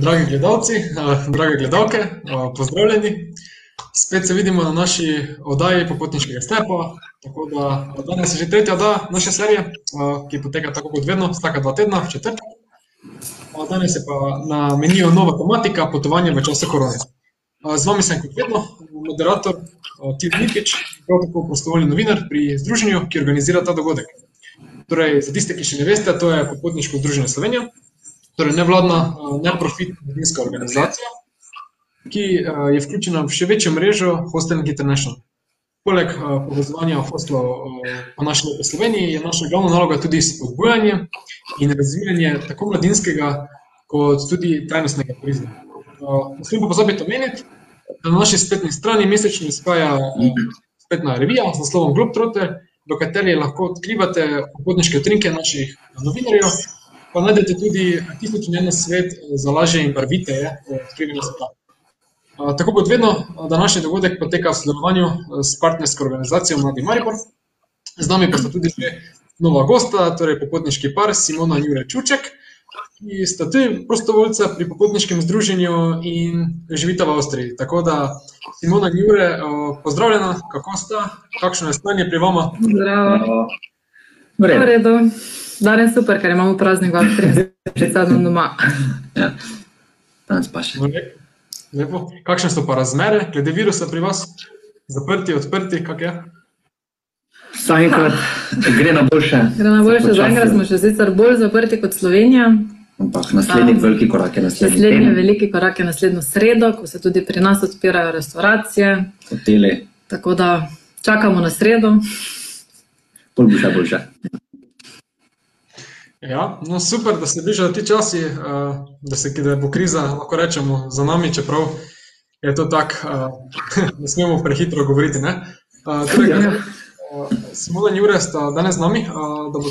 dragi gledalci, uh, drage gledalke, uh, pozdravljeni. Spet se vidimo na naši oddaji Popotniškega stepa. Da, danes je že tretja oddaja naše serije, ki poteka tako kot vedno, vsaka dva tedna, četrtek. Uh, danes je pa na meniju nova tematika: potovanje v času korone. Z vami sem kot vedno moderator Tir Nikič, prav tako prostovoljni novinar pri združenju, ki organizira ta dogodek. Torej, za tiste, ki še ne veste, to je Popotniško združenje Slovenije torej nevladna, eh, neprofitna medijska organizacija, ki eh, je vključena v še večjo mrežo Hosteling International. Poleg eh, povezovanja hostlov po naši lepi Sloveniji je naša glavna naloga tudi spodbujanje in razvijanje tako mladinskega, kot tudi trajnostnega turizma. Smem pa pozabiti omeniti, da na naši spletni strani mesečno izhaja spletna revija z naslovom Globetrotter, v kateri lahko odkrivate popotniške trinke naših novinarjev, pa najdete tudi tisoč in eno svet za lažje in barvite odkrivanje sveta. Tako kot vedno, današnji dogodek poteka v sodelovanju s partnersko organizacijo Mladi Maribor. Z nami pa sta tudi že nova gosta, torej popotniški par Simona in Jure Čuček, ki sta tudi prostovoljca pri popotniškem združenju in živita v Avstriji. Tako da, Simona in Jure, pozdravljena, kako sta, kakšno je stanje pri vama? Zdravo. V redu. Danes super, ker imamo praznik, da se predstavljamo doma. Ja, danes pa še. Lepo. Kakšne so pa razmere, glede virusa pri vas? Zaprti, odprti, kak je? Vsakrat gre na boljše. Gre na boljše, zaenkrat smo še sicer bolj zaprti kot Slovenija. Ampak naslednji um, veliki korak je naslednji. Naslednji veliki korak je naslednjo sredo, ko se tudi pri nas odpirajo restauracije. Hoteli. Tako da čakamo na sredo. Bolj boljše, boljše. Ja, no super, da se bližajo ti časi, uh, da se da bo kriza, lahko rečemo, za nami, čeprav je to tako, uh, ne smemo prehitro govoriti. Uh, torej, uh, Simona in Jure sta danes z nami, da bodo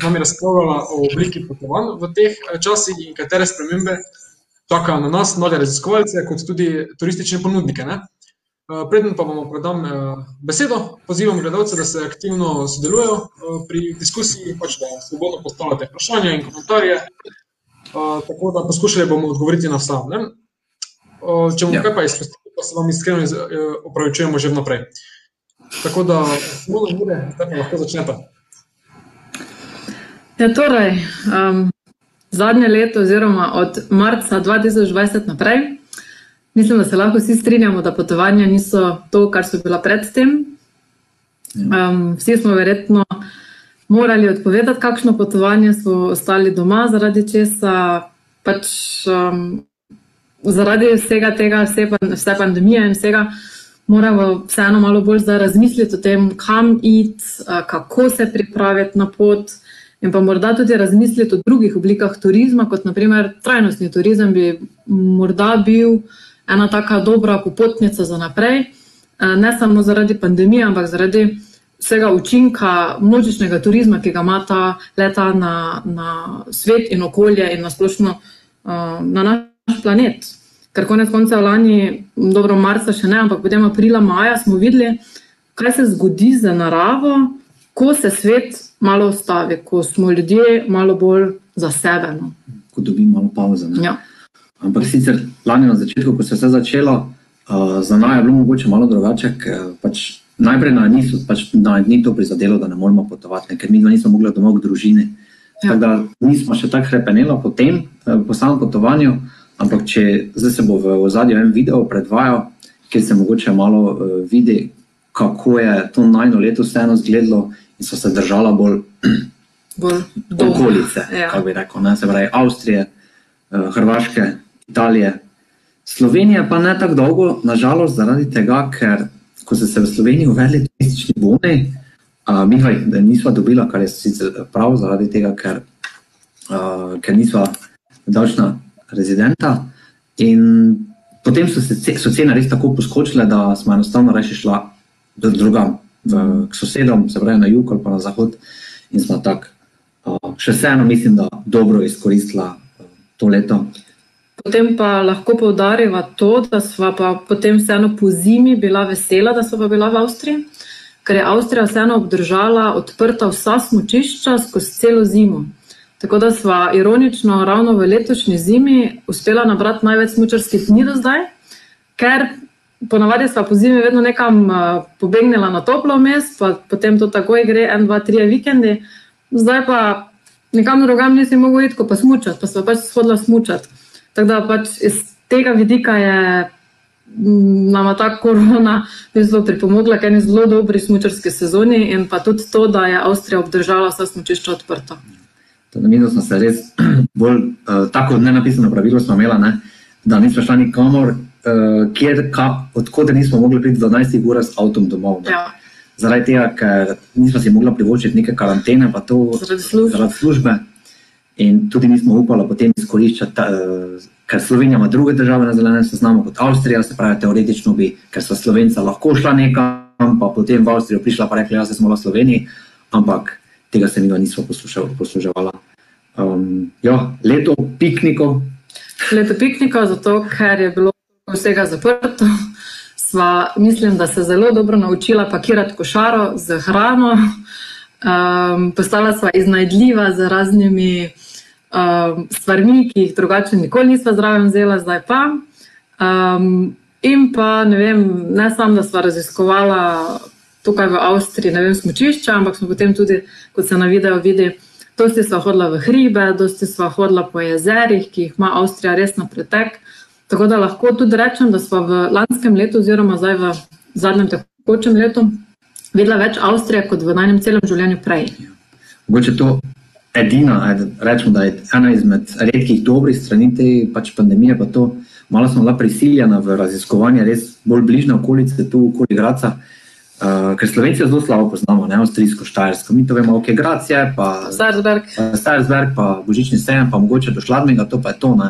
z nami razpravljala o obliki potovanj v teh časih in katere spremembe čakajo na nas, nove raziskovalce, kot tudi turistične ponudnike. Ne? Eh, preden pa bomo predam eh, besedo, pozivam gledalce, da se aktivno sodelujo eh, pri diskusiji, pač da svobodno postavljate vprašanja in komentarje. Tako da poskušali bomo odgovoriti na vsa. Ne? Če bomo ja. kaj pa izpustili, pa se vam iskreno opravičujemo že vnaprej. Tako da, samo na ure, da lahko začnete. Ja, torej, um, zadnje leto, oziroma od marca 2020 naprej, Mislim, da se lahko vsi strinjamo, da potovanja niso to, kar so bila predtem. Um, vsi smo verjetno morali odpovedati, kakšno potovanje smo ostali doma, zaradi česa, pač um, zaradi vsega tega, vse, vse pandemije in vsega. Moramo vseeno malo bolj razmisliti o tem, kam iti, kako se pripraviti na pot, in pa morda tudi razmisliti o drugih oblikah turizma, kot naprimer trajnostni turizem, bi morda bil ena taka dobra popotnica za naprej, eh, ne samo zaradi pandemije, ampak zaradi vsega učinka množičnega turizma, ki ga ima ta leta na, na svet in okolje in na splošno eh, na naš planet. Ker konec konca lani, dobro, marca še ne, ampak potem aprila, maja smo videli, kaj se zgodi z naravo, ko se svet malo ustavi, ko smo ljudje malo bolj za sebe. No. Ko dobimo malo pauze. Ja. Ampak sicer lani na začetku, ko se je vse začelo, uh, za nami je bilo mogoče malo drugače. Pač najprej na njih pač ni to prizadelo, da ne moremo potovati, ker mi nismo mogli domov k družini. Ja. Tako da nismo še tako repeneli po tem, eh, po samem potovanju. Ampak če zdaj se bo v zadnjem en video predvajal, kjer se mogoče malo uh, vidi, kako je to najno leto vseeno izgledalo in so se držala bolj, bolj okolice, ja. kako bi rekel, ne se pravi Avstrije, uh, Hrvaške, Italije. Slovenija pa ne tako dolgo, nažalost, zaradi tega, ker ko so se v Sloveniji uvedli turistični boni, uh, mi jih nismo dobili, kar je sicer prav, zaradi tega, ker, uh, ker nismo davčna rezidenta. In potem so se so cene res tako poskočile, da smo enostavno reči šla drugam, v, k sosedom, se pravi na jug ali pa na zahod. In smo tako, uh, še vseeno mislim, da dobro izkoristila uh, to leto. Potem pa lahko poudarjava to, da smo pa potem vseeno po zimi bila vesela, da pa bila v Avstriji, ker je Avstrija vseeno obdržala odprta vsa smočišča skozi celo zimo. Tako da smo ironično ravno v letošnji zimi uspela nabrati največ smočarskih dni do zdaj, ker ponavadi smo po zimi vedno nekam uh, pobegnila na toplo mest, pa potem to takoj gre, en, dva, tri vikendi. Zdaj pa nikam drugam nisi mogla iti, ko pa smučati, pa smo pač shodila smučati. Tako da pač iz tega vidika je nama ta korona v bistvu pripomogla k eni zelo dobri smučarski sezoni in pa tudi to, da je Avstrija obdržala vsa smučišča odprta. Na minus smo se res bolj, uh, tako ne napisano pravilo smo imela, ne, da nismo šla nikamor, uh, kjer, ka, odkot nismo mogli priti 12 ur s avtom domov. Ja. Zaradi tega, ker nismo si mogli privoščiti neke karantene, pa to Zaradi službe. zaradi službe. In tudi nismo upali potem izkoriščati, ta, uh, ker Slovenija ima druge države na zelenem seznamu kot Avstrija, se pravi, teoretično bi, ker so Slovenca lahko šla nekam, pa potem v Avstrijo prišla pa rekla, da smo v Sloveniji, ampak tega se mi nismo posluževala. Um, ja, leto piknikov, Leto piknika, zato ker je bilo vsega zaprto. Sva, mislim, da se zelo dobro naučila pakirati košaro z hrano. Um, postala sva iznajdljiva z raznimi um, stvarmi, ki jih drugače nikoli nisva zraven vzela, zdaj pa. Um, in pa ne vem, ne samo, da sva raziskovala tukaj v Avstriji, ne vem, smočišča, ampak smo potem tudi, kot se na videu vidi, dosti sva hodila v hribe, dosti sva hodila po jezerih, ki jih ima Avstrija res na pretek. Tako da lahko tudi rečem, da smo v lanskem letu, oziroma zdaj v zadnjem tekočem letu, videla več Avstrije kot v najnem celem življenju prej. mogoče to edina, ed- rečemo, da je ena izmed redkih dobrih strani te pač pandemije, pa to malo smo bila prisiljena v raziskovanje res bolj bližnje okolice, tu okoli Graca. Uh, ker Slovenci jo zelo slabo poznamo, ne avstrijsko, štajersko. Mi to vemo, ok, Grac je, pa Zarzberg, Starsberg, pa Božični sejem, pa mogoče do Šladmega, to pa je to. Ne?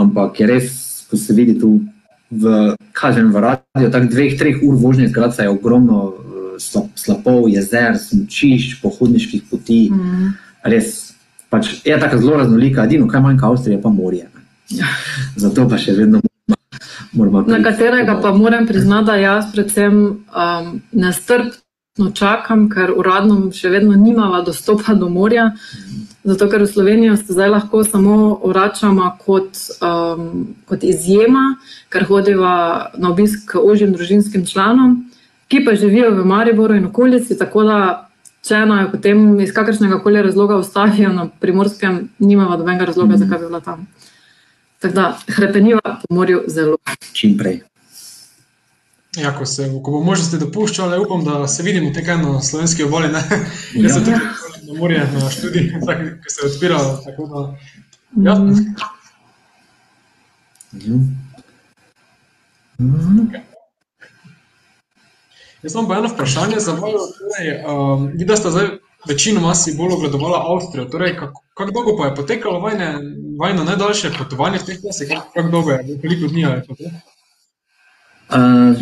Ampak je res, ko se vidi tu v, kažem, v radiju, tako dveh, treh ur vožnje iz Graca je ogromno slapov, jezer, smučišč, pohodniških poti. mm, Res, pač je tako zelo raznolika, edino, kaj manjka Avstrije, je pa morje. ne. Zato pa še vedno moramo. na katerega pa moram priznati, da jaz predvsem um, nestrpno čakam, ker uradno še vedno nimava dostopa do morja. Zato, ker v Slovenijo se zdaj lahko samo vračamo kot, um, kot izjema, ker hodiva na obisk k ožjim družinskim članom, ki pa živijo v Mariboru in okolici. Tako da, če naj potem iz kakršnega koli razloga ustavijo na primorskem, nimava dobenega razloga, Mhm. zakaj bi bila tam. Tako da, hrepeniva po morju zelo. Čim prej. Ja, ko, se, ko bo možnosti dopuščale, upam, da se vidimo tekaj na slovenski obali. Ne? Jaz sem Ja. tudi na morje, na študij, tako, ki se je odpiral. Tako da, ja, Mhm. Mhm. Mhm. Jaz imam pa eno vprašanje za vaju. Torej, um, Videla ste zdaj večinoma si bolj ogledovala Avstrijo. Torej, kako kak dolgo pa je potekalo vajne, vajno najdaljše potovanje v teh časih? Kako kak dolgo je? Koliko dni je to? Uh,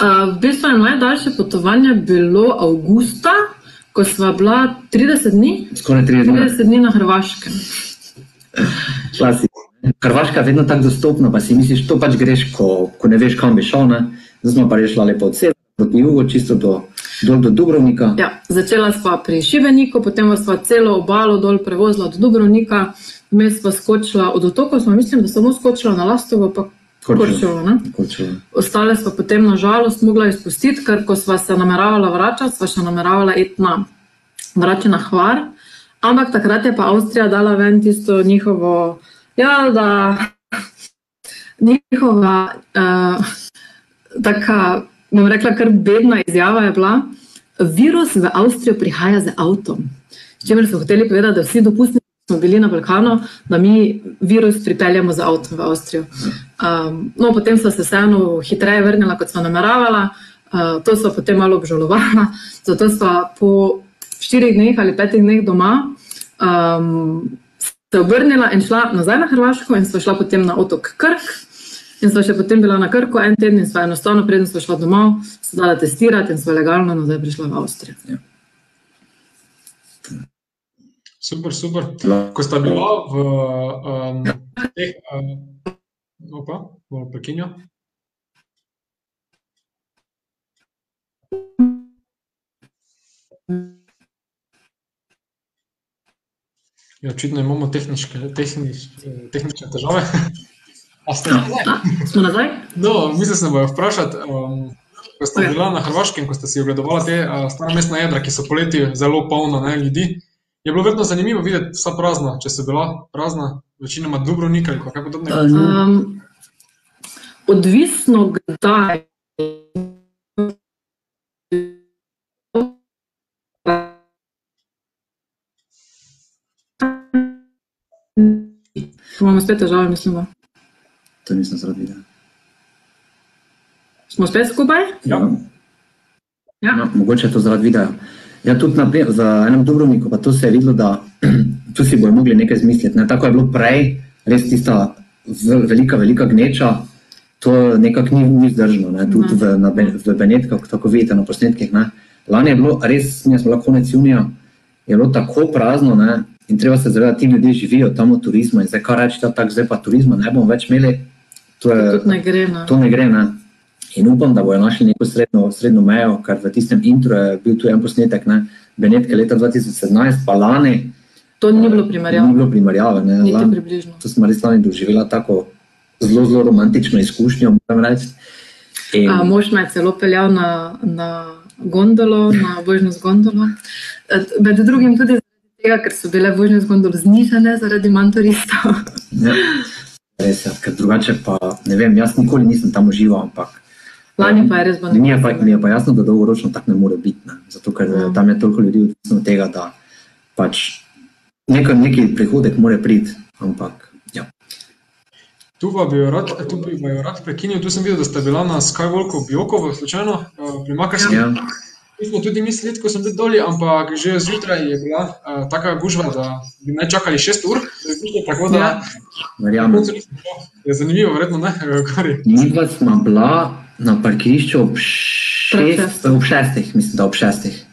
Uh, v bistvu je najdaljše potovanje bilo avgusta, ko sva bila 30 dni, skoraj 30 dni. 30 dni na Hrvaškem. Klasi. Hrvaška je vedno tako dostopna, pa si misliš, to pač greš, ko, ko ne veš, kam bi šel. Ne? Zdaj smo pa rešili lepo od severa proti jugu, čisto do, dol do Dubrovnika. Ja, začela sva pri Šibeniku, potem sva celo obalo dol prevozila do Dubrovnika, vmes sva skočila od otokov, smo mislim, da samo skočila na Lastovo, pa Korčovo. ne. Korčovo. Ostale smo potem nažalost mogla izpustiti, ker ko sva se nameravala vračati, sva še nameravala iti na vrače na Hvar. Ampak takrat je pa Avstrija dala ven tisto njihovo, ja, da njihova, uh, taka, bom rekla, kar bedna izjava je bila, virus v Avstrijo prihaja z avtom. S čimer so hoteli povedati, da vsi dopustni smo bili na Balkanu, da mi virus pripeljamo z avtom v Avstrijo. Um, no, potem so se vseeno hitreje vrnila, kot so nameravala, uh, to so potem malo obžalovala, zato so po štirih dneh ali petih dneh doma um, se obrnila in šla nazaj na Hrvaško in so šla potem na otok Krk. In sva še potem bila na Krku en teden in sva enostavno, preden sva šla domov, se dala testirati in sva legalno nazaj prišla v Avstrijo. Super, super. Ko sta bila v um, teh, um, opa, v Pekinju. Ja, očitno imamo tehničke, tehnič, tehnične težave. A ste nazaj? A, smo nazaj? No, mislim, da bojo vprašati, um, ko ste bila na Hrvaškem, ko ste si ogledovali te uh, stara mestna jedra, ki so poleti zelo polna ne, ljudi. Je bilo verjetno zanimivo videti vsa prazna, če so bila prazna, večinoma Dubrovnika ali kaj podobnega. Um, odvisno kdaj. Imamo spet težave, mislim. To nisem videa. Smo spet skupaj? Ja. Ja. No, mogoče je to zaradi videa. Ja, tudi na, za enem Dubrovniku, pa to se je videlo, da tu si bojo mogli nekaj zmisliti. Ne? Tako je bilo prej, res tista v- velika, velika gneča, to nekako ni, ni vzdržno. Ne? Tudi v, na, Ben- v Benetkah, tako vidite na posnetkih. Ne? Lani je bilo res, mi smo bila konec junija, je bilo tako prazno ne? in treba se zavedati, ti ljudje živijo tam od turizma in zdaj kar reči, da tako zdaj pa turizma ne bomo več imeli. To je, Tudi ne gre. Ne. to ne gre. Ne? In upam, da bodo našli neko srednjo, srednjo mejo, ker v tistem intro je bil tu en posnetek, ne, Benetke leta 2017, pa lani. To ni bilo Ni primerjavo, bilo primerjave. Ne, niti približno. to smo res lani doživela tako zelo, zelo romantično izkušnjo, moram reči. In, A, mož me je celo peljal na, na gondolo, na vožnjo z gondolo. E, Med drugim tudi zaradi tega, ker so bile vožnje z gondolo znižene zaradi manj turistov. ja, res je, ker drugače pa ne vem, jaz nikoli nisem tam užival, ampak. Lani pa je res bilo Mi je pa, nekaj. mi je pa jasno, da dolgoročno tako ne more biti. Ne? Zato, ker Ja. ja. tam je toliko ljudi odvisno od tega, da pač nekaj, neki prihodek more priti. Ampak, ja. Tu pa bi jo rad, tu bi jo rad prekinil. Tu sem videl, da ste bila na Skywalku Bjokovo, slučajno, uh, pri Makarskem. Ja. Mi smo tudi mislili, ko sem bil dolje, ampak že zjutraj je bila uh, taka gužva, da bi naj čakali 6 ur, prišli, tako da Ja. Verjamem. Je zanimivo, verjetno ne, Kari. Midva smo bila na parkirišču ob, šest, ob šestih, mislim, da ob šestih.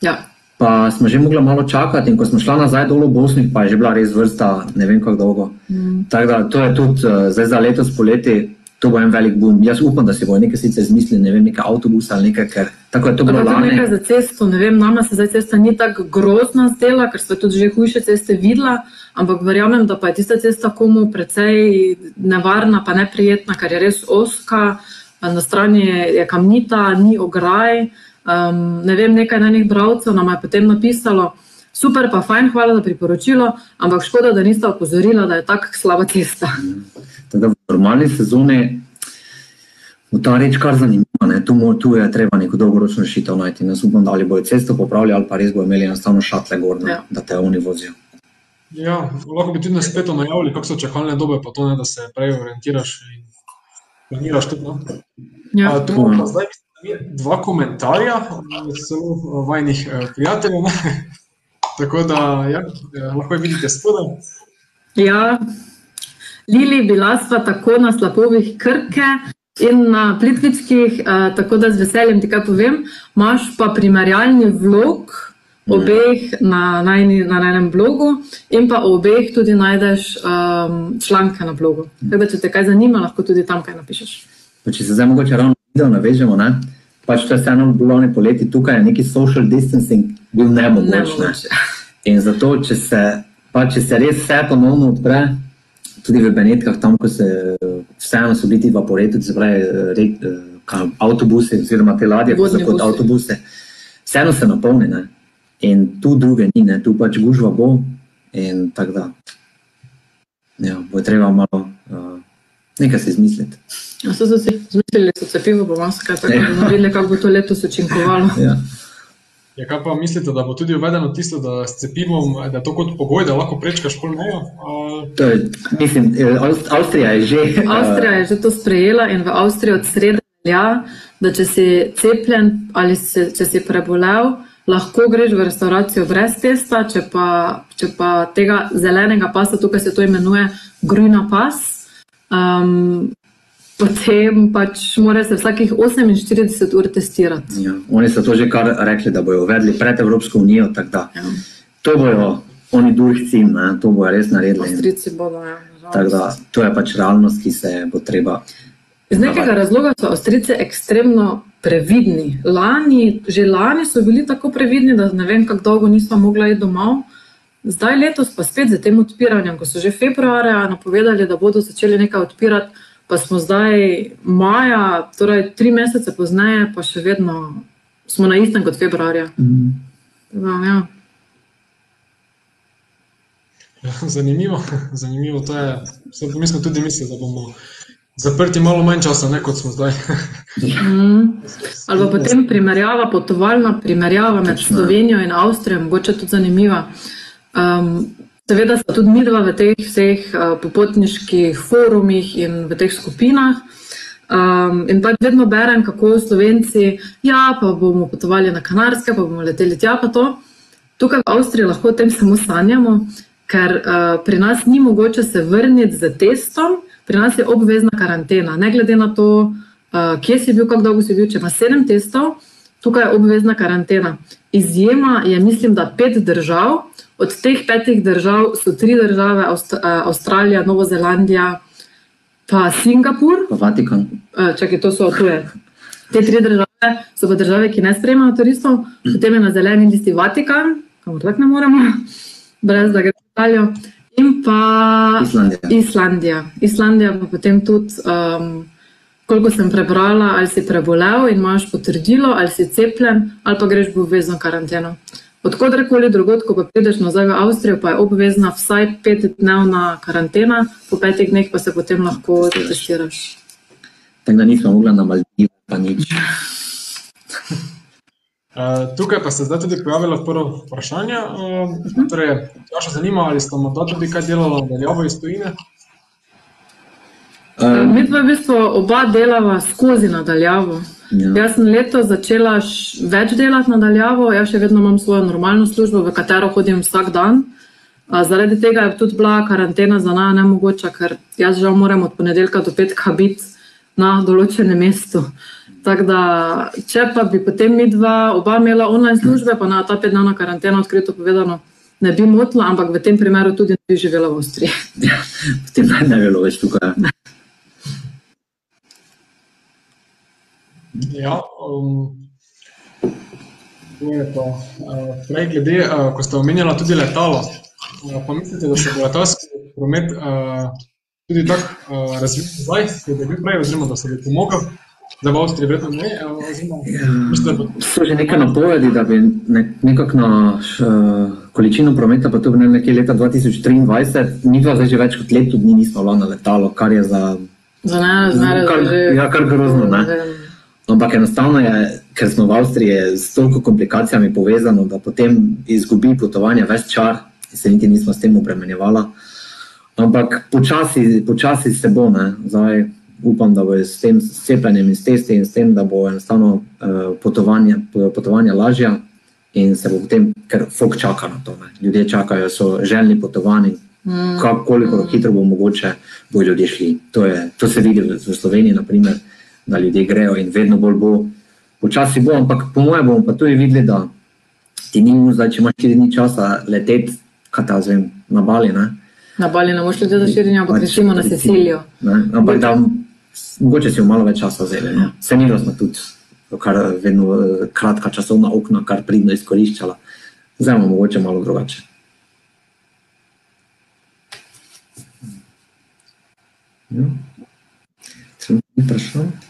Ja. Pa smo že mogli malo čakati, in ko smo šli nazaj dol v Bosni, pa je že bila res vrsta, ne vem kako dolgo. Mm. Tako da to je tudi uh, zdaj za letos poleti, to bo en velik boom. Jaz upam, da si bo nekaj sicer izmislili, ne vem, neke avtobuse ali nekaj, ker tako je to bilo tudi nekaj lani. za cesto, ne vem, nama se zdaj cesta ni tako grozna zdela, ker smo tudi že hujše ceste videla, ampak verjamem, da pa je tista cesta komu precej nevarna, pa neprijetna, ker je res oska, na strani je, kamnita, ni ograj. Um, ne vem, nekaj najnih bralcev nam je potem napisalo, super, pa fajn, hvala za priporočilo, ampak škoda, da niste opozorila, da je tako slaba cesta. Tako da v normalni sezoni bo ta reč kar zanimiva. ne. Tu, tu je treba neko dolgoročno rešitev najti. Jaz upam, da ali bojo cesto popravili ali pa res bojo imeli enostavno šatle gor, ne, Ja. da te oni vozijo. Ja, lahko bi tudi na spletu najavili, kako so čakalne dobe, pa to ne, da se prej orientiraš in planiraš tudi. No? Ja. A, tu imamo pa zdaj dva komentarja, zelo vajnih eh, prijateljev. Tako da ja, lahko vidite spodaj. Ja, Lili, bila sva tako na slapovih krke in na plitvičkih, eh, tako da z veseljem ti kaj povem. Imaš pa primerjalni vlog obeh na, najni, na enem blogu in pa obeh tudi najdeš um, članke na blogu. Tako da, če te kaj zanima, lahko tudi tam kaj napišeš. Pa če se zdaj mogoče ravno video navežemo, ne? Pač to je vseeno bilo ne poleti, tukaj neki social distancing bil nemogoč. Ne? Nemogoče. In zato, če se, pa, če se res vse ponovno odpre, tudi v Benetkah, tam, ko se vseeno so bili ti vaporeti, se pravi re, ka, avtobusi oziroma te ladje, Vodni kot avtobuse, vseeno se napolni. Ne? In tu druge ni, ne? tu pač gužva bo in tako da. Ja, bo treba malo nekaj se izmisliti. Ja, so se si zmislili, so cepivo, bo maska, tako da bomo videli, kako bo to letos učinkovalo. Ja. Ja, kaj pa mislite, da bo tudi uvedeno tisto, da s cepivom, da je to kot pogoj, da lahko prečkaš pol mejo? A, mislim, eh, Avst- Avstrija je že. eh, Avstrija je že to sprejela in v Avstriji od sreda velja, da če si cepljen ali se, če si prebolel, lahko greš v restauracijo brez testa, če pa, če pa tega zelenega pasa, tukaj se to imenuje grüna pas, um, potem pač mora se vsakih 48 ur testirati. Ja, oni so to že kar rekli, da bodo uvedli pred Evropsko unijo. Da, Ja. to bojo oni durhci, ne, to bojo res naredili. Avstrijci bodo. Ja, da, to je pač realnost, ki se bo treba. Iz nekega razloga so Avstrijci ekstremno previdni. Lani, že lani so bili tako previdni, da ne vem, kako dolgo nismo mogli iti domov. Zdaj letos pa spet za tem odpiranjem, ko so že februarja napovedali, da bodo začeli nekaj odpirati, pa smo zdaj maja, torej tri mesece pozneje, pa še vedno smo na istem kot februarja. Mhm. Ja, ja. Zanimivo, zanimivo. To je, vse, mi smo tudi mislili, da bomo zaprti malo manj časa, ne kot smo zdaj. Mm. Ali pa potem primerjava, potovalna primerjava med. Slovenijo in Avstrijo, mogoče tudi zanimiva. Um, seveda sta tudi midva v teh vseh uh, popotniških forumih in v teh skupinah. Um, in pač vedno berem, kako Slovenci, ja, pa bomo potovali na Kanarske, pa bomo leteli tja, pa to. Tukaj v Avstriji lahko o tem samo sanjamo, ker uh, pri nas ni mogoče se vrniti z testom, pri nas je obvezna karantena. Ne glede na to, uh, kje si bil, kako dolgo si bil, če imaš sedem testov, tukaj je obvezna karantena. Izjema je, mislim, da pet držav, od teh petih držav so tri države, Avst uh, Avstralija, Nova Zelandija, pa Singapur. Pa Vatikan. Uh, čakaj, to so tuje. Te tri države so pa države, ki ne sprejemajo turistov, potem je na zeleni listi Vatikan, kamor tako ne moremo, brez da gre v Italijo. In pa Islandija. Islandija. Islandija pa potem tudi, um, koliko sem prebrala, ali si prebolel in imaš potrdilo, ali si cepljen, ali pa greš v obvezno karanteno. Odkudkoli drugod, ko pa prideš nazaj v Avstrijo, pa je obvezna vsaj petdnevna karantena, po petih dneh pa se potem lahko testiraš. Tako da nismo mogli na Maldive, pa nič. Uh, tukaj pa se zdaj tudi pojavilo prvo vprašanje. Uh, torej, Jaša zanima, ali ste morda tudi kaj delali nadaljavo iz tujine? Um, Mi dva v bistvu oba delava skozi nadaljavo. ja. Jaz sem letos začela več delati nadaljavo, jaz še vedno imam svojo normalno službo, v katero hodim vsak dan. A, Zaradi tega je tudi bila karantena za nami nemogoča, ker jaz žal moram od ponedeljka do petka biti na določenem mestu. Tako da, če pa bi potem mi dva oba imela online službe, pa na ta petdnevna karantena, odkrito povedano, ne bi motila, ampak v tem primeru tudi ne bi živela v Avstriji. Potem naj ne bi bilo več tukaj. Ja, um, to je pa. Uh, prej, glede, uh, ko ste omenjali tudi letalo, uh, pa mislite, da se bo letalski promet uh, tudi tako uh, razvil zdaj, kot je bil prej, oziroma da se bo pomagal, da v Avstriji verjetno ne, uh, oziroma mislite, da bo So že neke napovedi, da bi ne, nekako na š, količino prometa, pa to bi ne nekje leta 2023, mi dva zdaj že več kot leto dni nismo bila na letalo, kar je za. Za zmeraj Kar- že. ja, kar grozno, ne. Ampak enostavno je, ker smo v Avstriji s toliko komplikacijami povezano, da potem izgubi potovanje ves čar, se niti nismo s tem obremenjevala. Ampak počasi, počasi se bo, ne. Zdaj, upam, da bo s tem s cepljenjem in s testi in s tem, da bo enostavno uh, potovanje, potovanje lažje in se bo potem, ker folk čaka na to. Ne. Ljudje čakajo, so željni potovanj in Mm. koliko hitro bo mogoče, bo ljudje šli. To, je, to se vidi v, v Sloveniji, naprimer, da ljudje grejo in vedno bolj bo. Počasi bo, ampak po mojem bomo pa tudi videli, da ti ni mu zdaj, če imaš 4 dni časa leteti, kaj ta zvem, na Bali. Ne? Na Bali ne boš ljudi za širjenje, ampak Pač, recimo na. Sicilijo. Ampak da mogoče si jo malo več časa vzeli. No? Se ni smo tudi kar vedno kratka časovna okna, kar pridno izkoriščala. Zdaj imamo mogoče malo drugače. Ja. Trenutno ni vprašanj.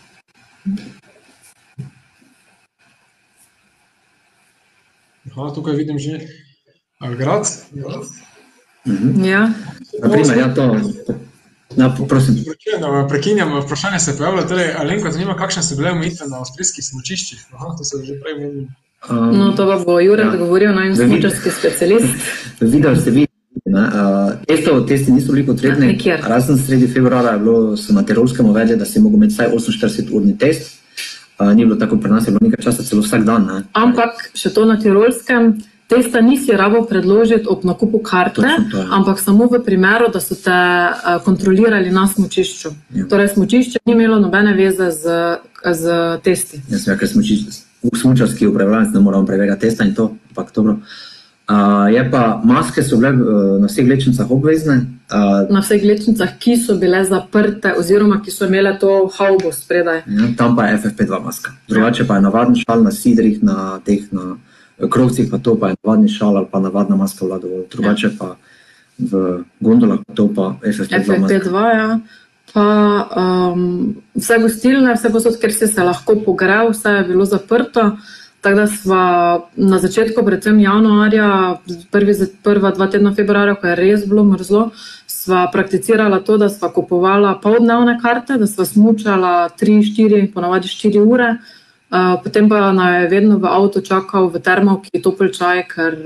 Aha, tukaj vidim že grad. Mhm. Ja. Naprimer, ja, to. Ja, prosim. Prekinjam, prekinjam, vprašanje se je pojavilo. Torej, Alenko, zanima, kakšne so bile omejitve na avstrijskih smočiščih. Aha, to se že prej omenili. Um, No, to pa bo Jurek Ja. govoril, naj Da vidi. smučarski specialist. Video se vidi. Ne, Uh, testov, testi niso bili potrebni. Ja, nikjer. Razen sredi februarja je bilo, na Tirolskem uvedli, da si mogel imeti vsaj 48-urni test. Uh, ni bilo tako pri nas, je bilo nekaj časa celo vsak dan. Ne. Ampak še to na Tirolskem, testa nisi rabo predložiti ob nakupu karte, Točno to je. ampak samo v primeru, da so te eh, kontrolirali na smučišču. Ja. Torej, smučišče ni imelo nobene veze z, z testi. Jaz sem rekel, v smučarski upravljalnici ne moramo preverjati testa in to, ampak dobro. Uh, je pa maske so bile uh, na vseh lečnicah obvezne. Uh, Na vseh lečnicah, ki so bile zaprte, oziroma ki so imele to haubo spredaj. ja, tam pa je FFP2 maska. Drugače pa je navaden šal na sidrih, na teh na krovcih pa to pa je navadni šal ali pa navadna maska vlada dovolj. Drugače pa v gondolah to pa FFP2 maska. FFP2, ja. Pa um, vse gostilne, vse posod, ker si se lahko pogreal, vse je bilo zaprto. Tako da smo na začetku, predvsem januarja, prvi, prva dva tedna februarja, ko je res bilo mrzlo, sva prakticirala to, da sva kupovala poldnevne karte, da sva smučala 3-4, ponavadi 4 ure, uh, potem pa naj je vedno v avtu čakal v termovki topel čaj, ker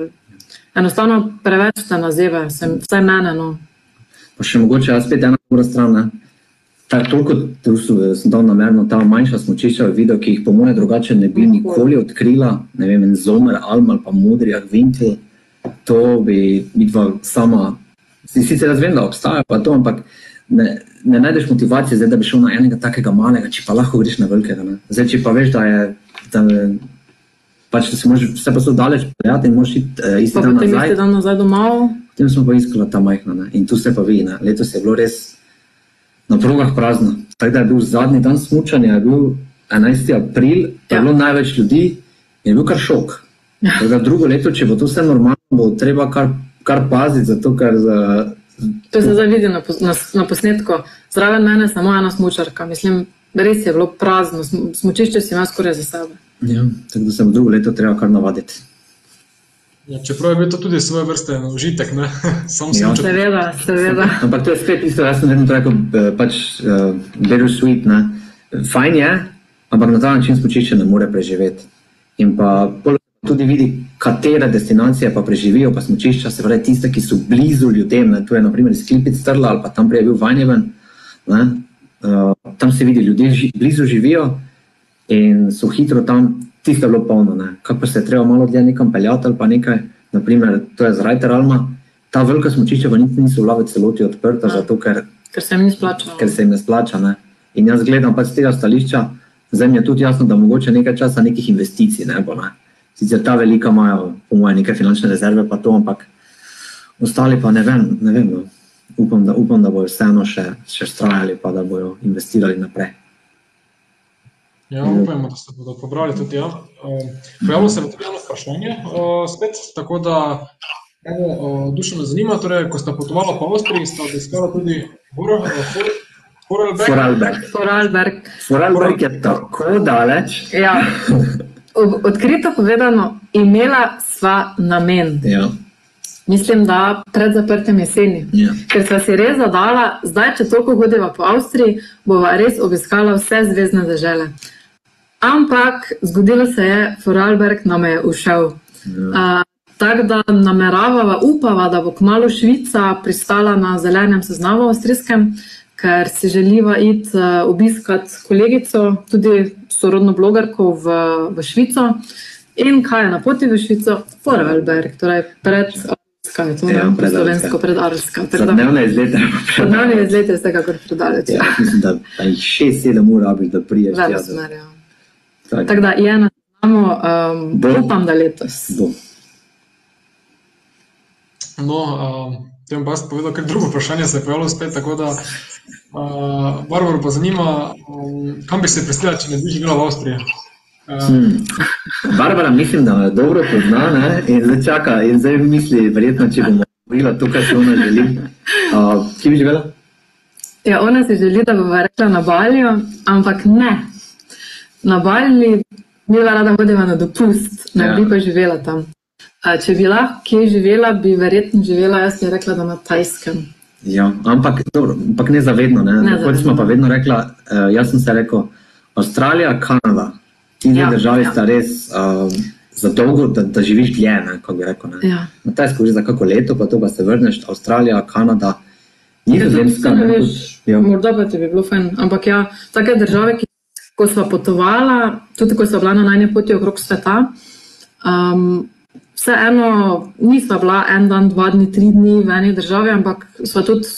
enostavno preveč te nazeve, vsaj mene. No. Pa še mogoče jaz spet ena druga stran. Ne? Tak, toliko sem dal namerno ta manjša smočišča v video, ki jih po mojem drugače ne bi nikoli odkrila, ne vem, en zomer, alm ali pa modri, vinkel, to bi vidva sama, si sicer jaz vem, da obstaja pa to, ampak ne, ne najdeš motivacije zdaj, da bi šel na enega takega malega, če pa lahko greš na velikega, ne. Zdaj, če pa veš, da je, da, pač, da si možeš vse pa so daleč prijati in možeš iti uh, isti dan nazaj. Potem isti dan nazaj domov. Potem smo pa iskala ta majhna, ne, in tu se pa vi, ne, letos je bilo res, na progah prazno. Tako da je bil zadnji dan smutanja, je bil 11. april, ja. je bilo največ ljudi je bil kar šok. Ja. Da drugo leto, če bo to vse normalno, bo treba kar, kar paziti, zato ker za. To se zdaj vidi na, na, na posnetku. Zraven mene je samo ena smočarka. Mislim, res je bilo prazno, smočišče si ima skoraj za sebe. Ja, tako da se bo drugo leto treba kar navaditi. Ja, čeprav je bil to tudi svoje vrste užitek, ne samo ja. seveda, seveda. Ampak to je spet isto, jaz sem vedno rekel, eh, pač uh, better sweet, ne. Fajn je, ampak na ta način spočišče ne more preživeti. In pa tudi vidi, katere destinacije pa preživijo, pa smočišča, se pravi tiste, ki so blizu ljudem, ne. tu je naprimer Sklipic Strla ali pa tam prej je bil Vanjeven, ne. Uh, tam se vidi, ljudje ži, blizu živijo in so hitro tam tisto je bilo polno. Kako se je treba malo dlje nekam peljati ali pa nekaj, naprimer, to je zrajter Alma, ta velika smočišča niti niso bila v celoti odprta, ja. zato ker, ker se jim ne splača. Ker se jim ne splača. Ne? In jaz gledam pač z tega stališča, zdaj mi je tudi jasno, da mogoče nekaj časa nekih investicij ne bo. Ne? Sicer ta velika imajo, po mojem, neke finančne rezerve, pa to, ampak ostali pa ne vem. Ne vem no. upam, da, upam, da bodo vseeno še, še strajali, pa da bodo investirali naprej. Ja, upajmo, da se bodo pobrali tudi. Ja. Pojavilo se je tudi eno vprašanje, spet, tako da eno, dušo me zanima. Torej, ko ste potovali po Avstriji, ste obiskali tudi Vorarlberg. Vorarlberg. Vorarlberg je tako daleč. Ja. Odkrito povedano, imela sva namen. Ja. Mislim, da pred zaprtem jeseni. Ja. Ker sva si res zadala, zdaj, če toliko hodiva po Avstriji, bova res obiskala vse zvezdne države. Ampak zgodilo se je, Foralberg nam je ušel. Ja. Uh, Tako da nameravava, upava, da bo kmalo Švica pristala na zelenem seznamu avstrijskem, ker si želiva iti uh, obiskati kolegico, tudi sorodno blogerko v, v Švico. In kaj je na poti v Švico? Foralberg, torej pred. Kaj je to? Ja, pred slovensko, pred Arlska. Dnevne izlete. Dnevne izlete vsekakor predaleč. Ja, mislim, da je 6-7 ur, da priješ. Več smer, ja. Tako tak da je na samo, um, upam, da letos. Bo. No, um, tem pa sem povedal, ker drugo vprašanje se je pojavilo spet, tako da uh, Barbaro pa zanima, um, kam bi se prestila, če ne bi živela v Avstriji. Um, hmm. Barbara, mislim, da me dobro pozna ne? in zdaj čaka in zdaj misli, verjetno, če bomo govorila to, kar se ona želi. Uh, kje bi živela? Ja, ona si želi, da bo rekla na Balju, ampak ne na Bali, mi rada hodimo na dopust, ne ja. bi pa živela tam. A, če bi lahko kje živela, bi verjetno živela, jaz bi rekla, da na Tajskem. Ja, ampak, dobro, ampak ne zavedno. Ne? Ne Kot smo pa vedno rekla, uh, jaz sem se rekel, Avstralija, Kanada, ti dve ja, državi ja. sta res uh, za dolgo, da, da živiš dlje, kot bi rekel. Ja. Na Tajsku že za kako leto, pa to pa se vrneš, Avstralija, Kanada. Nizozemska, ne, veš, ja. Morda pa ti bi bilo fajn. Ampak ja, take države, ki ko smo potovali, tudi ko smo bila na najni poti okrog sveta. Um, Vseeno, nismo bila en dan, dva dni, tri dni v eni državi, ampak smo tudi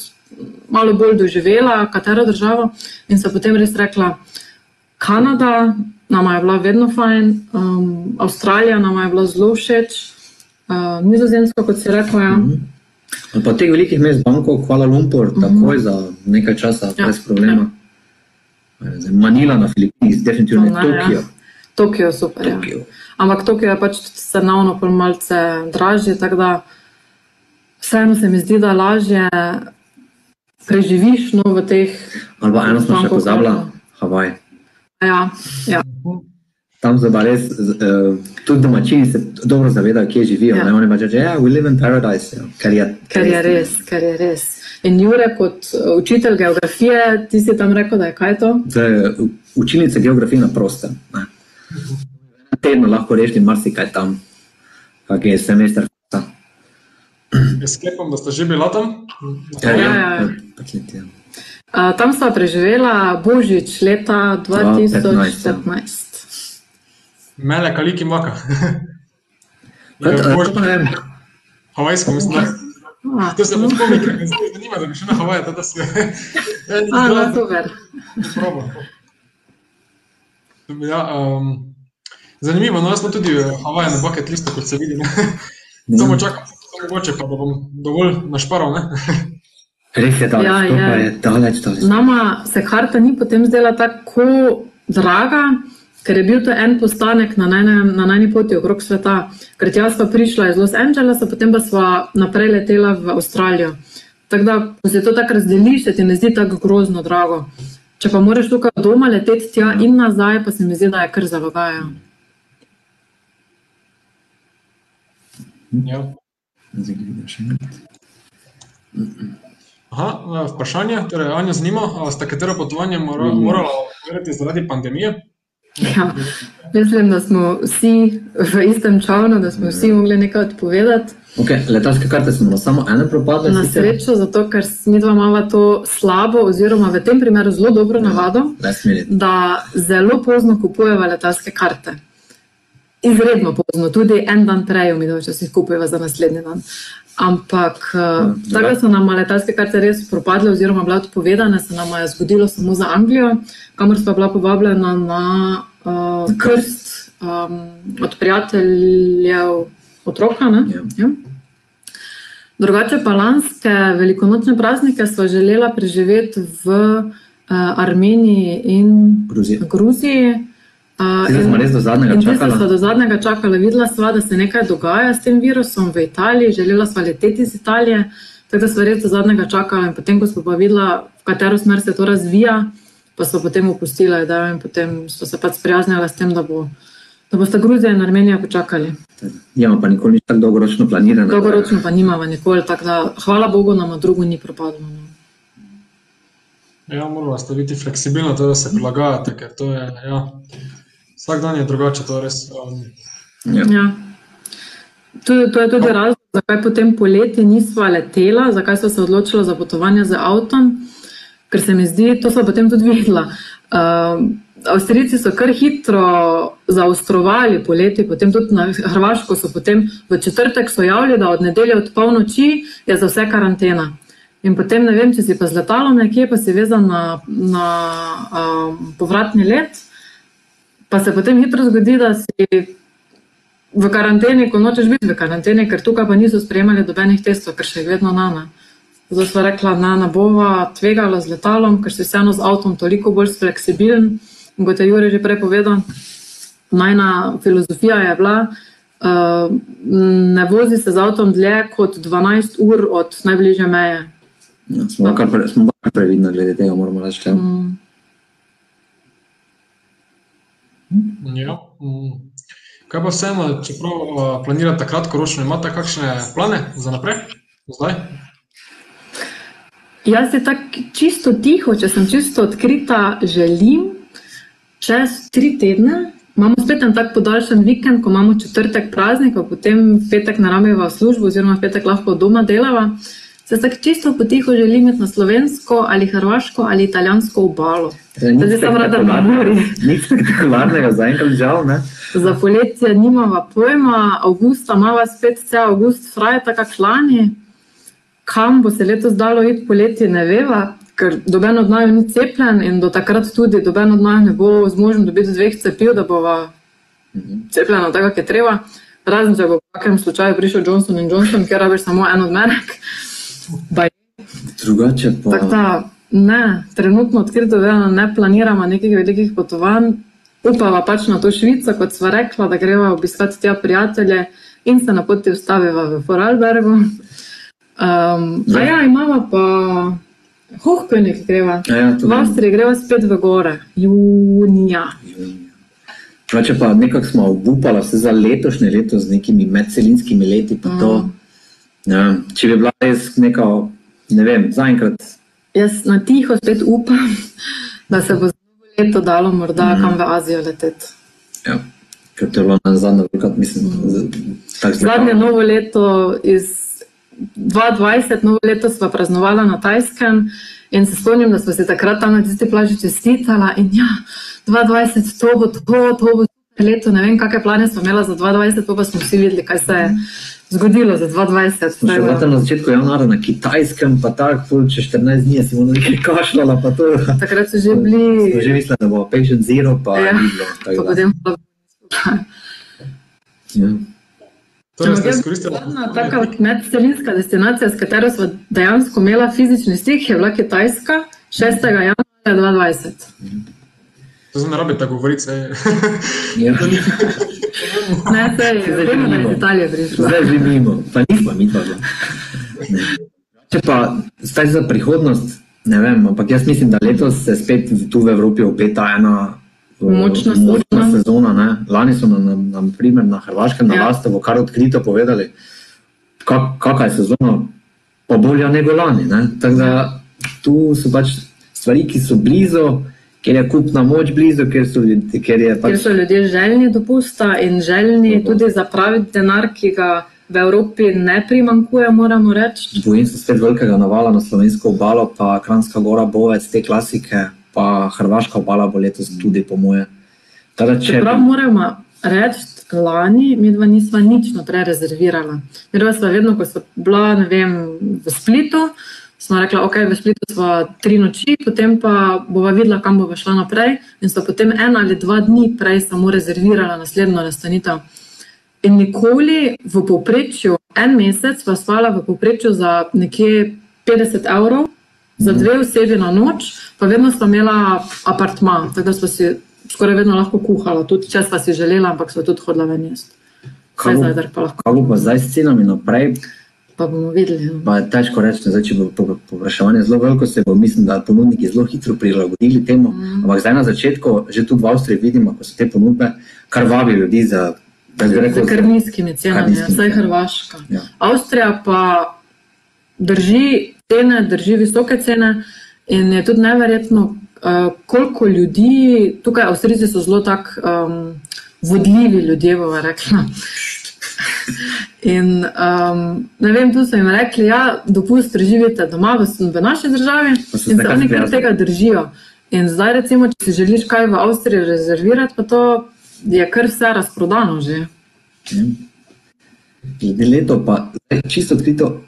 malo bolj doživela, katero državo. In so potem res rekla, Kanada, nam je bila vedno fajn, um, Avstralija nam je bila zelo všeč, uh, Nizozemsko, kot si rekel. Ja. Mm -hmm. Pa teh velikih mest, Bangkok, Kuala Lumpur, mm -hmm. takoj za nekaj časa, ja. brez problema. Ja. Manila na Filipinih, definitivno ne, Tokio. Ja. Tokio je super. Ja. Tokio. Ampak Tokio je pač cenovno malce dražje, tako da vseeno se mi zdi, da lažje preživiš no, v teh. Ali pa eno smo še pozabila. Havaj. Ja, ja. Tam se pa res, uh, tudi domačini se dobro zavedajo, kje živijo. Ja. Ja. Oni pa rečejo, ja, we live in paradise. Ja. Ker je, Ker je res, ker je res. In Jure, kot uh, učitelj geografije, ti si tam rekel, da je kaj to? To je učilnica geografije na prostem. ne. Na tednu lahko rešiti marsikaj tam, kak je semester. Jaz sklepam, da ste že bila tam. Ja, Ja, ja, ja. ja. ja. Tam sva preživela Božič leta 2015. 2015, Mele, kaliki maka. Kaj Ja, pa ne vem. Havajsko, mislim, da. A, To se bo komik, me zdaj zanima, da bi šel na Havaje, da se. Ja, ni a, no, zelo- super. Ja, um, zanimivo, no jaz smo tudi v Havaje na bucket listu, kot se vidi. Ne? Samo čakam, samo mogoče pa da bom dovolj našparal. Ne? Res je daleč, Ja, to je. pa je daleč, daleč. Nama se karta ni potem zdela tako draga, ker je bil to en postanek na najni, na najni poti okrog sveta. Ker tja sva prišla iz Los Angelesa, potem pa sva naprej letela v Avstralijo. Tako da, ko se to tako razdeliš, se ti ne zdi tako grozno drago. Če pa moraš tukaj doma leteti tja in nazaj, pa se mi zdi, da je kar zalogaja. Ja. Zdaj vidim še enkrat. Aha, a, vprašanje, torej Anja zanima, a ste katero potovanje mora, morala odmeriti zaradi pandemije? Ja, mislim, da smo vsi v istem čovnu, da smo vsi mogli nekaj odpovedati. Okay, letalske karte smo samo ene propadle. Na srečo, zato ker mi dva imamo to slabo, oziroma v tem primeru zelo dobro navado, Last minute. da zelo pozno kupujemo letalske karte. Izredno pozno, tudi en dan prej, mi da včasih kupujemo za naslednji dan. Ampak tako da so nam letalske karte res propadle, oziroma bile odpovedane, se nam je zgodilo samo za Anglijo, kamor smo bila povabljena na uh, krst um, od prijateljev otroka. Ne? Ja. Ja. Drugače pa lanske velikonočne praznike smo želela preživeti v uh, Armeniji in Gruzija. Gruziji. Uh, Zdaj smo res do zadnjega in čakala. sva do zadnjega čakala. Videla sva, da se nekaj dogaja s tem virusom v Italiji, želela sva leteti iz Italije, tako da sva res do zadnjega čakala. In potem, ko smo pa videla, v katero smer se to razvija, pa smo potem opustila idejo in potem smo se pač sprijaznila s tem, da, bo, da boste Gruzija in Armenija počakali. Nimamo pa nikoli nič tako dolgoročno planirano. Dolgoročno pa nimamo nikoli, tako da hvala Bogu nam drugo ni propadlo. No. Ja, ste biti fleksibilna, to, da se prilagajate, ker to je, ja, vsak dan je drugače, to je res. Um, Ja. Ja. To, to je tudi razlog, zakaj potem poleti nisva letela, zakaj smo se odločili za potovanje z avtom, ker se mi zdi, to smo potem tudi videla. Uh, Avstrijci so kar hitro zaostrovali poleti, potem tudi na Hrvaško so potem v četrtek so javili, da od nedelje od polnoči je za vse karantena. In potem ne vem, če si pa z letalom nekje, pa si vezan na, na um, povratni let, pa se potem hitro zgodi, da si v karanteni, ko nočeš biti v karanteni, ker tukaj pa niso sprejemali dobenih testov, ker še vedno nana. Zato smo rekla, da ne bova tvegala z letalom, ker si vseeno z avtom toliko bolj fleksibilen. In kot je Jure že prej povedal, najna filozofija je bila, uh, ne vozi se z avtom dlje kot 12 ur od najbližje meje. Ja, smo kar, smo kar previdni glede tega, moramo reči. ja. Mm. Ja. mm. Kaj pa vseeno, čeprav uh, planirate kratkoročno, imate kakšne plane za naprej? Zdaj? Jaz se tako čisto tiho, če sem čisto odkrita, želim čez tri tedne. Imamo spet en tak podaljšan vikend, ko imamo četrtek praznika, potem v petek narameva v službo, oziroma v petek lahko doma delava. Se tako čisto potiho želim iti na slovensko ali hrvaško ali italijansko obalo. Zdaj, nič Zdaj sem rada na morju. Nič spektakularnega, zaenkrat žal. Ne? Za poletje nimava pojma, avgusta imava spet vse avgust, fraj, tako člani. Kam bo se letos dalo iti poletje, ne veva, ker doben od naju ni cepljen in do takrat tudi doben od naju ne bo zmožen dobiti dveh cepiv, da bova cepljena tako, kot je treba. Razen, če bo v kakem slučaju prišel Johnson Johnson, ker rabiš samo en odmerek. Baj. Drugače pa. Tako da, ne, trenutno odkrito vedno ne planiramo nekih velikih potovanj. upava pač na to Švico, kot sva rekla, da greva obiskati tja prijatelje in se na poti ustaviva v Vorarlbergu. Um, a ja, imamo pa Hohpenik greva. Ja, V Avstriji greva spet v gore, junija. Če pa nekako smo obupali vse za letošnje leto z nekimi medcelinskimi leti, pa to, ja, če bi bila res neka, ne vem, zaenkrat, Jaz na tiho spet upam, da se bo novo leto dalo morda kam v Azijo leteti. ja, ker to je bilo na zadnje, velikrat, mislim, tako Zadnje novo leto iz 2020, novo leto sva praznovala na Tajskem in se spomnim, da smo se takrat tam na tisti plaži čestitala in ja, 2020, to bo to, to bo leto, ne vem, kakšne plane smo imela za 2020, pa, pa smo vsi videli, kaj se je zgodilo za 2020. Smo še tam na začetku januarja na kitajskem, pa tako, čez 14 dni si bomo nekaj kašljala, pa to. Takrat so že Smo bili, že mislili, da bo patient zero, pa Ja, ni bilo. pa potem pa ja. Torej ste izkoristili. Zadnja taka medcelinska destinacija, s katero smo dejansko imela fizični stik, je bila Kitajska 6. januarja 2020. To se ne rabi tako govoriti. saj- Ja. Ne, se je, da je iz Italije prišla. Zdaj že mimo, pa nismo mi dva. Ne. Če pa zdaj za prihodnost, ne vem, ampak jaz mislim, da letos se spet tu v Evropi opeta ena eh, Močna močna sezona. Ne? Lani so nam, nam, nam primer na Hrvaškem, na Ja. Lastovo, kar odkrito povedali, kak, kakšna je sezona, pa bolja nego lani. Ne? Tako da tu so pač stvari, ki so blizu, ker je kupna moč blizu, ker, so, ker pač Ker so ljudje željni dopusta in željni tudi zapraviti denar, ki ga v Evropi ne primankuje, moramo reči. Bojim se spet velikega navala na slovensko obalo, pa Kranjska gora, Bovec, te klasike, pa Hrvaška obala bo letos tudi, po moje. Tada, če, Čeprav moramo reči, lani mi dva nisva nič naprej rezervirala. Mi dva sva vedno, ko sva bila ne vem, v Splitu, smo rekla, ok, v Splitu sva tri noči, potem pa bova videla, kam bova šla naprej. In sva potem en ali dva dni prej samo rezervirala naslednjo nastanitev. In nikoli v povprečju, en mesec sva spala v povprečju za nekje 50 evrov, za dve osebi na noč, pa vedno sva imela apartma, tako da sva si skoraj vedno lahko kuhala, tudi če sva si želela, ampak sva tudi hodila ven jesti. Kaj Vse bo- zajtrk pa lahko, kaj bo pa zdaj s cenami naprej, pa bomo videli. no. pa težko reči, zdaj, če bo po- povpraševanje zelo veliko, se bo, mislim, da ponudniki zelo hitro prilagodili temu. Mm. Ampak zdaj na začetku, že tu v Avstriji vidimo, ko so te ponudbe, kar vabi ljudi za, rekel, kar nizkimi cenami, vsaj cenami. Hrvaška. Ja. Avstrija pa drži cene, drži visoke cene in je tudi neverjetno, uh, koliko ljudi, tukaj Avstrijci so zelo tak um, vodljivi ljudje, bova rekla. In um, ne vem, tu so jim rekli, da ja, dopust živite doma v, v naši državi Pa in zdaj se oni kar tega držijo. In zdaj, recimo, če si želiš kaj v Avstriji rezervirati, pa to je kar vse razprodano že. Glede leto, pa zdaj, čisto odkrito,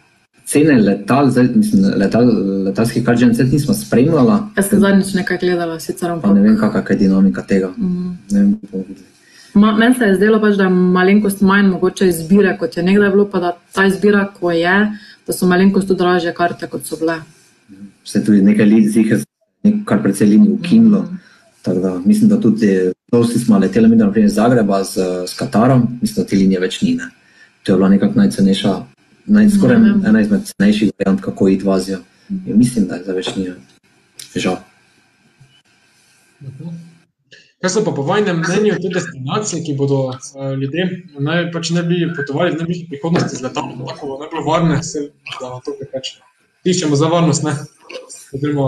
cene letal, zdaj, mislim, letal, letalskih kar že en set nismo spremljala, Jaz sem zadnjič nekaj gledala, sicer pa ampak. ne vem, kakšna je dinamika tega. Mm. Ne vem, bomo videli. Ma, meni se je zdelo, pač, da je malenkost manj mogoče izbire, kot je nekdaj bilo, pa da ta izbira, ko je, da so malenkost tudi dražje karte, kot so bile. se tudi nekaj ljudi kar precej linij ukinilo. Tako da mislim, da tudi dosti smo leteli, mi naprimer iz Zagreba z, s Katarom, mislim, da te linije več ni. Ne. To je bila nekako najcenejša, naj, skoraj Ne vem. ena izmed cenejših variant, kako iti v Azijo. In mislim, da je za več ni. Žal. Kaj so pa po vajnem mnenju te destinacije, ki bodo uh, ljudje naj, pač ne bi potovali v najbližji prihodnosti z letalom, tako bo najbolj varne, se, da to pač iščemo za varnost, ne? Oziroma,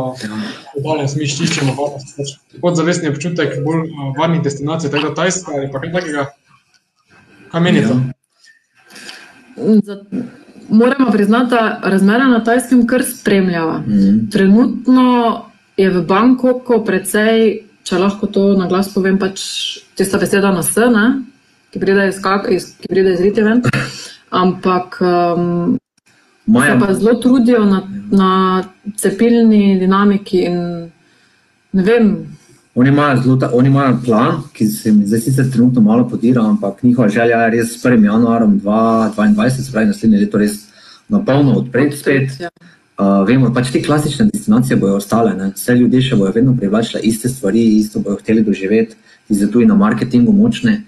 danem smislu iščemo varnost. Pač podzavestni občutek bolj uh, varnih destinacij, tako da Tajska ali pa kaj takega. Kaj menite? Ja. Moramo priznati, da razmere na Tajskem kar spremljava. Mhm. Trenutno je v Bangkoku precej, če lahko to na glas povem, pač tista beseda na S, ne? ki pride iz, kak, iz, ki pride iz Ritiven. Ampak um, Maja, se pa zelo trudijo na, na cepilni dinamiki in ne vem, Oni imajo, zelo ta, oni imajo plan, ki se mi zdaj sicer trenutno malo podira, ampak njihova želja je res s 1. januarjem 2022, se pravi naslednje leto, res na polno odpreti spet. Ja. Uh, vemo, pač te klasične destinacije bodo ostale, ne? vse ljudje še bodo vedno privlačile iste stvari, isto bodo hteli doživeti. ki so tudi na marketingu močne.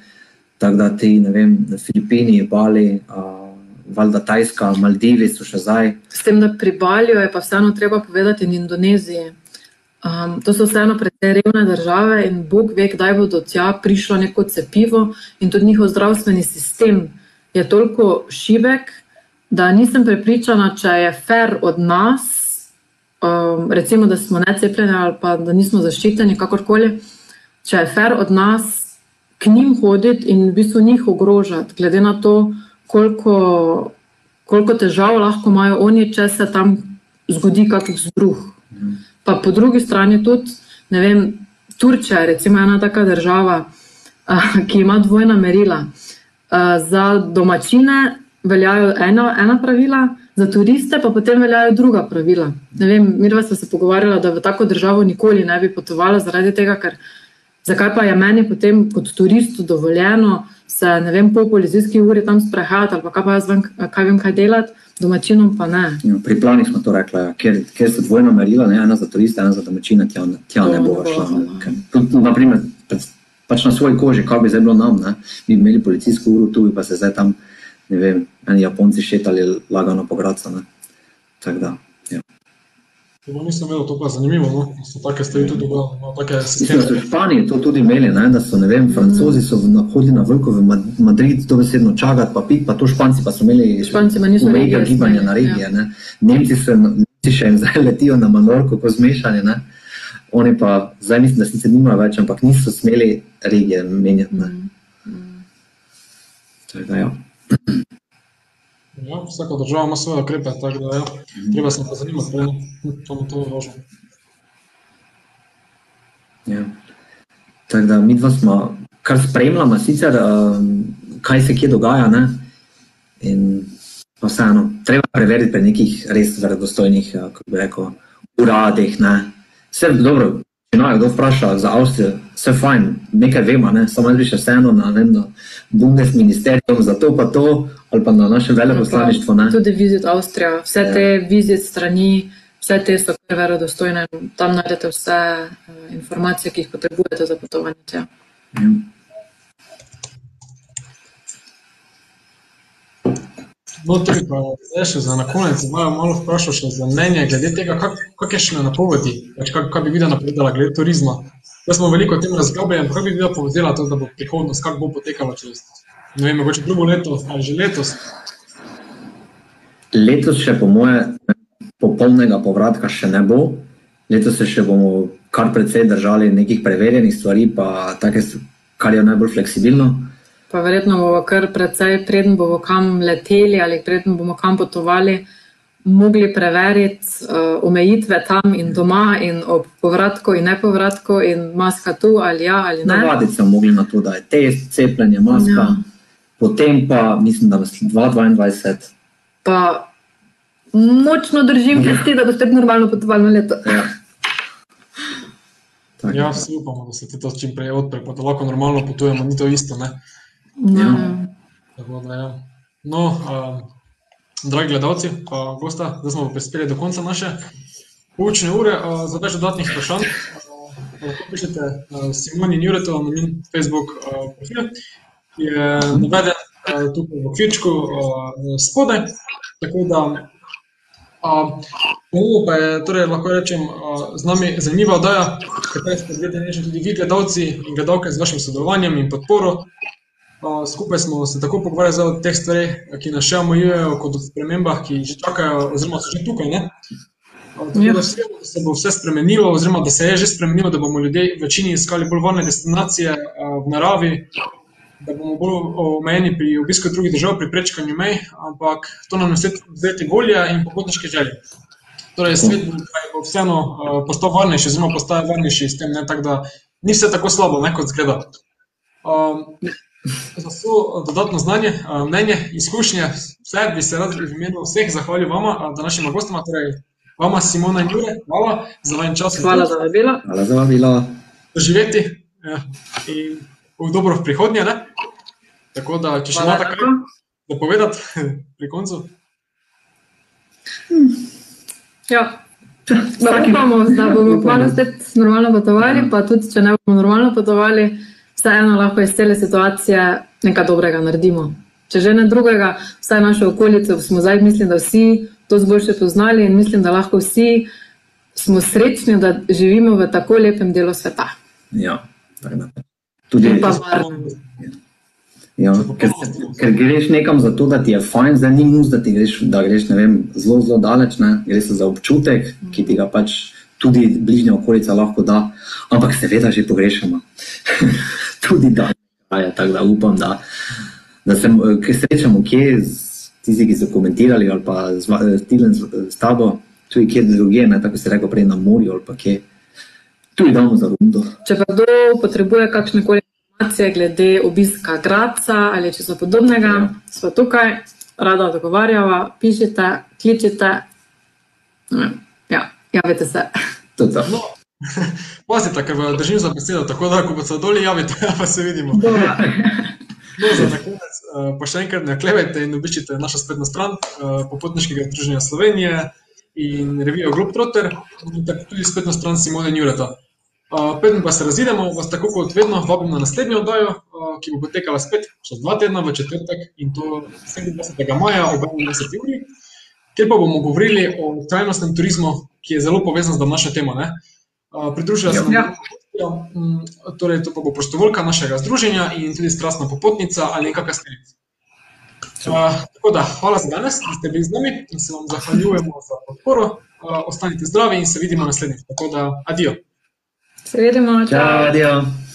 Tako da ti, ne vem, Filipini, Bali, uh, valjda Tajska, Maldivi so še zdaj. S tem, da pri Balju je pa vseeno treba povedati in Indoneziji. Um, to so vseeno precej revne države in Bog ve, kdaj bo do tja prišlo neko cepivo in tudi njihov zdravstveni sistem je toliko šibek, da nisem prepričana, če je fair od nas, um, recimo, da smo necepljeni ali pa da nismo zaščiteni, kakorkoli, če je fair od nas k njim hoditi in v bistvu njih ogrožati, glede na to, koliko, koliko težav lahko imajo oni, če se tam zgodi kakšen zbruh. Pa po drugi strani tudi, ne vem, Turčija je recimo ena taka država, ki ima dvojna merila. Uh, za domačine veljajo ena, ena pravila, za turiste pa potem veljajo druga pravila. Ne vem, Mirva sta se pogovarjala, da v tako državo nikoli ne bi potovala zaradi tega, ker zakaj pa je meni potem kot turistu dovoljeno se, ne vem, po policijski uri tam sprehajati ali pa kaj pa jaz vem, kaj vem, kaj delati, domačinom pa ne. Ja, pri planih smo to rekli, ja. ker, ker so dvojno merila, ne ena za turiste, ena za domačine, tja, tja ne bo šla. Naprimer, pač na svoji koži, kaj bi zdaj bilo nam, ne? mi bi imeli policijsko uro tu, pa se zdaj tam ne vem, eni Japonci šetali lagano po Gracu. Tako da. Ja. To nisem vedel, to pa je zanimivo. No? So take stvari tudi dogajale. No, Mislim, da so Španiji to tudi imeli, ne? da so, ne vem, francozi so hodili na vrko v Madrid, to besedno čakati, pa pit, pa to španci pa so imeli španci pa niso imeli gibanja na regije. Ja. Nemci so Nemci še in zdaj letijo na Manorko po zmešanju. Ne? Oni pa zdaj mislim, da sicer nimajo več, ampak niso smeli regije menjati. Mm. Mm. Tako da ja. Ja, vsaka država ima svoje ukrepe, tako da ja, treba se pa zanimati, kaj to, to je važno. Ja. Tako da mi dva smo kar spremljamo, sicer um, kaj se kje dogaja. Ne? In pa vseeno, treba preveriti pri nekih res verodostojnih, kako bi rekel, uradih. Vse dobro, če naj kdo vpraša za Avstrijo, vse fajn, nekaj vemo, ne? samo jaz bi še vseeno na, vem, na Bundesministerium za to pa to, ali pa na naše veleposlaništvo. Tudi vizit Avstrija, vse ja. te vizit strani, vse te so kar verodostojne, tam najdete vse uh, informacije, ki jih potrebujete za potovanje tja. Ja. No, tudi pa zdaj še za na konec, malo, malo vprašal še za mnenje glede tega, kak, kak je še na napovedi, pač kak, kak bi videla napovedala glede turizma. Jaz smo veliko o tem razglabljali, kak bi videla povedala to, da bo prihodnost, kak bo potekalo čez, ne vem, mogoče drugo leto ali že letos. Letos še po moje popolnega povratka še ne bo. Letos se še bomo kar precej držali nekih preverjenih stvari, pa take, kar je najbolj fleksibilno. Pa verjetno bomo kar precej, preden bomo kam leteli ali preden bomo kam potovali, mogli preveriti uh, omejitve tam in doma, in ob povratku in nepovratku, in maska tu ali ja ali ne. Navaditi smo mogli na to, da je test, cepljenje, maska. Ja. Potem pa mislim, da v 2022. Pa močno držim pesti, da boste normalno potovali na leto. Ja. Ja, vsi upamo, da se to čim prej odpre, pa da lahko normalno potujemo, ni to isto. Ne? Ja. Da, ja. No, um, dragi gledalci, pa gosta, zdaj smo prispeli do konca naše učne ure. Uh, za več dodatnih vprašanj uh, lahko pišete uh, Simoni Jureto na min Facebook uh, profil, ki je naveden uh, tukaj v okvirčku uh, spodaj. Tako da, uh, pa je, torej, lahko rečem, uh, z nami zanimiva oddaja, kateri ste gledali tudi vi, gledalci in gledalke, z vašim sodelovanjem in podporo skupaj smo se tako pogovarjali o teh stvareh, ki nas še omejujejo, kot o spremembah, ki že čakajo, oziroma so že tukaj. Ne? Tako ja. da se bo vse spremenilo, oziroma da se je že spremenilo, da bomo ljudje večini iskali bolj varne destinacije v naravi, da bomo bolj omejeni pri obisku drugih držav, pri prečkanju mej, ampak to nam je vzeti volje in popotniške želje. Torej, svet bo vseeno postal varnejši, oziroma postaje varnejši s tem, ne, tak, da ni vse tako slabo, ne, kot zgleda. Um, za vso dodatno znanje, mnenje, izkušnje. Vse bi se rad v imenu vseh zahvalil vama, današnjima gostoma, torej vama, Simona in Jure. Hvala za vaš čas. Hvala za vabilo. Hvala za vabilo. Doživeti ja, in v dobro v prihodnje. Ne? Tako da, če še imate kaj za povedati pri koncu. Hmm. Ja. Upamo, da bomo kmalo spet normalno potovali, pa tudi če ne bomo normalno potovali, vseeno lahko iz cele situacije nekaj dobrega naredimo. Če že ne drugega, vsaj našo okolico smo zdaj, mislim, da vsi to zboljše poznali in mislim, da lahko vsi smo srečni, da živimo v tako lepem delu sveta. Ja, tako da. Tudi In pa varno. Ja, ker, ker greš nekam zato, da ti je fajn, zdaj ni nus, da greš, da greš vem, zelo, zelo daleč, ne? gre se za občutek, ki ti ga pač tudi bližnja okolica lahko da, ampak seveda že pogrešamo. tudi da. Ja, tako da upam, da, da se eh, srečamo kje z tisti, ki so komentirali ali pa z, va- z, Tilen, z, s tabo, tudi kje drugje, ne, tako se reko prej na morju ali pa kje. Tudi damo za rundo. Če pa kdo potrebuje kakšne koli informacije glede obiska Graca ali česa podobnega, ja. smo tukaj, rada dogovarjava, pišite, kličite. Ja, javite se. To je to. Pazite, ker vas držim za besedo, tako da, ko boste doli javite, pa se vidimo. No, za konec, eh, pa še enkrat ne klevete in obiščite našo spletno stran eh, Popotniškega združenja Slovenije in revijo Globetrotter, tako tudi spletno stran Simone Njureta. Uh, Preden pa se razidemo, vas tako kot vedno vabim na naslednjo oddajo, ki bo potekala spet čez dva tedna v četrtek in to 27. maja ob 21. uri, kjer pa bomo govorili o trajnostnem turizmu, ki je zelo povezan z današnjo temo. ne. Pridružila se nam Ja. Mm, torej, to pa bo prostovoljka našega združenja in tudi strastna popotnica ali kakšna steljica. Uh, tako da, hvala za danes, da ste bili z nami in se vam zahvaljujemo za podporo. Uh, ostanite zdravi in se vidimo naslednjič. Tako da, adijo. Se vidimo, Ciao, adios.